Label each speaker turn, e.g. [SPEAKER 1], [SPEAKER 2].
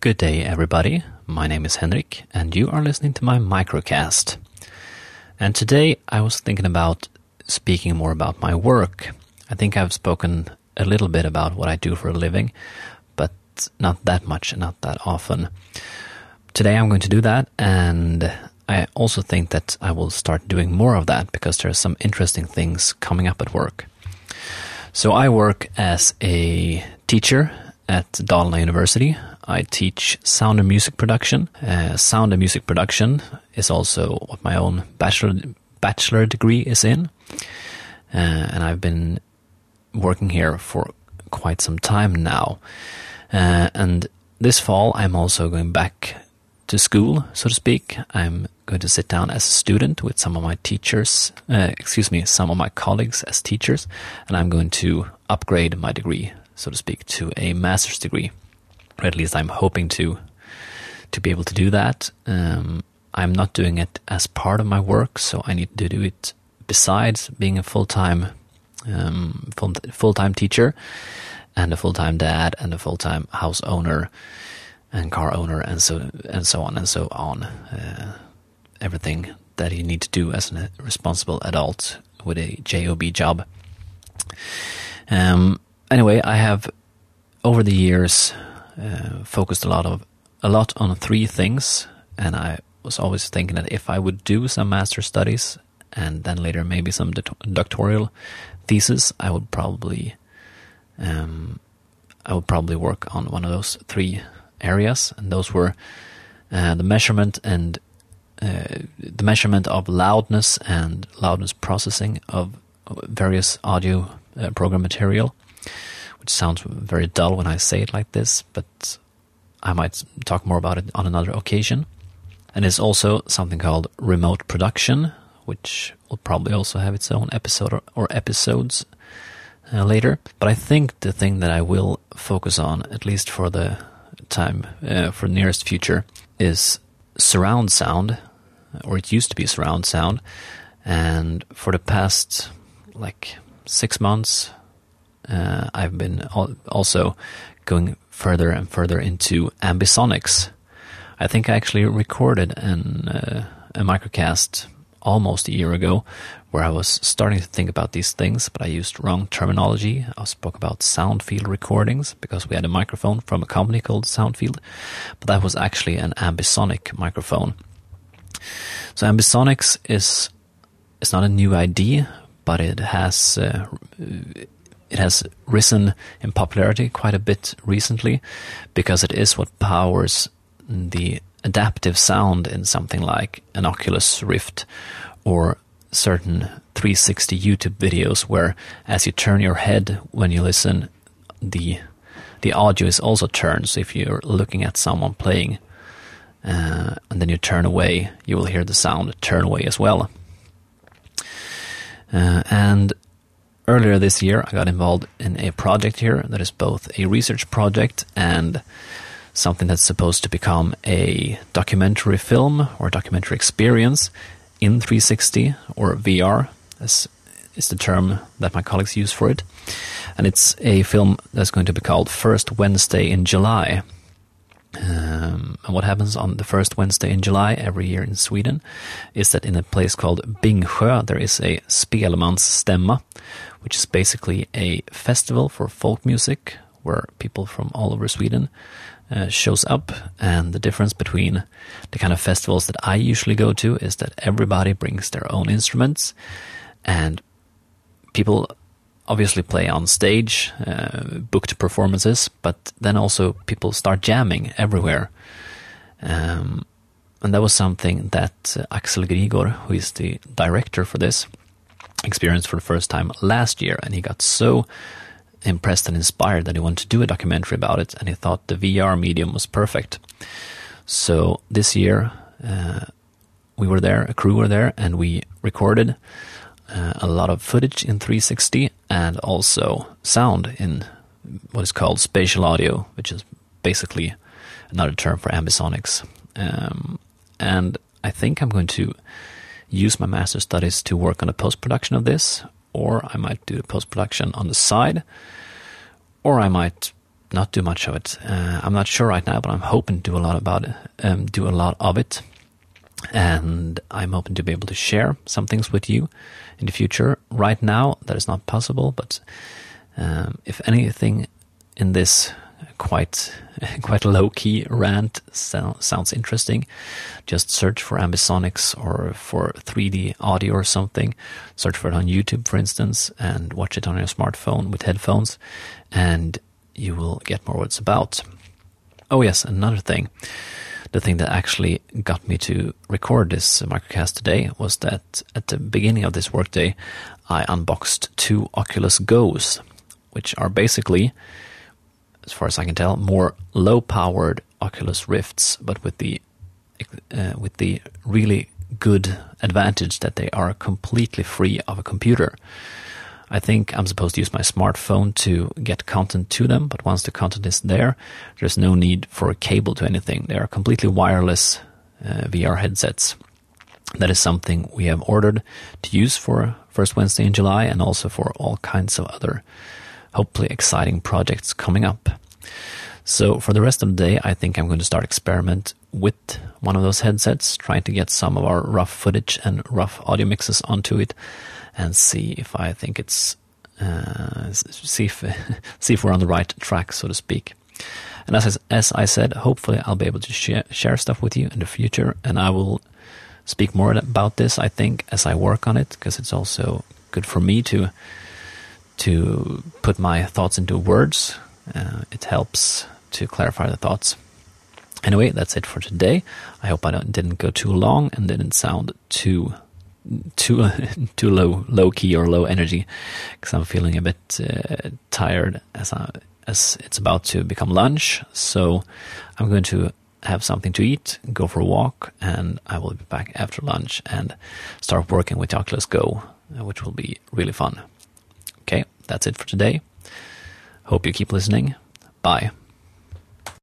[SPEAKER 1] Good day, everybody. My name is Henrik, and you are listening to my microcast. And today I was thinking about speaking more about my work. I think I've spoken a little bit about what I do for a living, but not that much, not that often. Today I'm going to do that, and I also think that I will start doing more of that because there are some interesting things coming up at work. So I work as a teacher at Dalarna University. I teach sound and music production. Uh, sound and music production is also what my own bachelor bachelor degree is in, uh, and I've been working here for quite some time now. Uh, and this fall, I'm also going back to school, so to speak. I'm going to sit down as a student with some of my teachers, uh, excuse me, some of my colleagues as teachers, and I'm going to upgrade my degree, so to speak, to a master's degree. Or at least I'm hoping to to be able to do that. Um, I'm not doing it as part of my work, so I need to do it besides being a full time um, full time teacher and a full time dad and a full time house owner and car owner and so and so on and so on. Uh, everything that you need to do as a responsible adult with a job job. Um, anyway, I have over the years uh, focused a lot of a lot on three things, and I was always thinking that if I would do some master studies and then later maybe some doctoral thesis, I would probably um, I would probably work on one of those three areas, and those were uh, the measurement and uh, the measurement of loudness and loudness processing of various audio uh, program material, sounds very dull when I say it like this, but I might talk more about it on another occasion. And it's also something called remote production, which will probably also have its own episode or, or episodes uh, later. But I think the thing that I will focus on, at least for the time, uh, for the nearest future, is surround sound, or it used to be surround sound. And for the past like six months, uh, I've been al- also going further and further into ambisonics. I think I actually recorded an, uh, a microcast almost a year ago where I was starting to think about these things, but I used wrong terminology. I spoke about sound field recordings because we had a microphone from a company called Soundfield, but that was actually an ambisonic microphone. So ambisonics is it's not a new idea, but it has uh, it has risen in popularity quite a bit recently because it is what powers the adaptive sound in something like an Oculus Rift or certain 360 YouTube videos where as you turn your head when you listen the the audio is also turned. So if you're looking at someone playing uh, and then you turn away you will hear the sound turn away as well. Uh, and earlier this year I got involved in a project here that is both a research project and something that's supposed to become a documentary film or documentary experience in 360 or VR, as is the term that my colleagues use for it. And it's a film that's going to be called First Wednesday in July. Um, and what happens on the first Wednesday in July every year in Sweden is that in a place called Bingsjö there is a Spelmansstämma, which is basically a festival for folk music where people from all over Sweden uh, shows up. And the difference between the kind of festivals that I usually go to is that everybody brings their own instruments and people obviously play on stage, uh, booked performances, but then also people start jamming everywhere. Um, and that was something that uh, Axel Grigor, who is the director for this, experienced for the first time last year, and he got so impressed and inspired that he wanted to do a documentary about it, and he thought the VR medium was perfect. So this year, uh, we were there, a crew were there, and we recorded uh, a lot of footage in 360 and also sound in what is called spatial audio, which is basically another term for ambisonics. Um, and I think I'm going to use my master studies to work on the post production of this, or I might do the post production on the side, or I might not do much of it. Uh, I'm not sure right now, but I'm hoping to do a lot about it, um, do a lot of it, and I'm hoping to be able to share some things with you in the future. Right now, that is not possible, but um, if anything in this quite quite low key rant so, sounds interesting, just search for Ambisonics or for 3D audio or something. Search for it on YouTube, for instance, and watch it on your smartphone with headphones, and you will get more what it's about. Oh yes, another thing. The thing that actually got me to record this microcast today was that at the beginning of this workday, I unboxed two Oculus Go's, which are basically as far as I can tell, more low-powered Oculus Rifts, but with the uh, with the really good advantage that they are completely free of a computer. I think I'm supposed to use my smartphone to get content to them, but once the content is there, there's no need for a cable to anything. They are completely wireless uh, VR headsets. That is something we have ordered to use for first Wednesday in July and also for all kinds of other hopefully exciting projects coming up. So for the rest of the day, I think I'm going to start experiment with one of those headsets, trying to get some of our rough footage and rough audio mixes onto it, and see if I think it's uh, see if see if we're on the right track, so to speak. And as I, as I said, hopefully I'll be able to share, share stuff with you in the future, and I will speak more about this. I think as I work on it, because it's also good for me to to put my thoughts into words. Uh, it helps to clarify the thoughts. Anyway, that's it for today. I hope I didn't go too long and didn't sound too too too low low key or low energy because I'm feeling a bit uh, tired as I, as it's about to become lunch. So I'm going to have something to eat, go for a walk, and I will be back after lunch and start working with Oculus Go, which will be really fun. Okay, that's it for today. Hope you keep listening. Bye.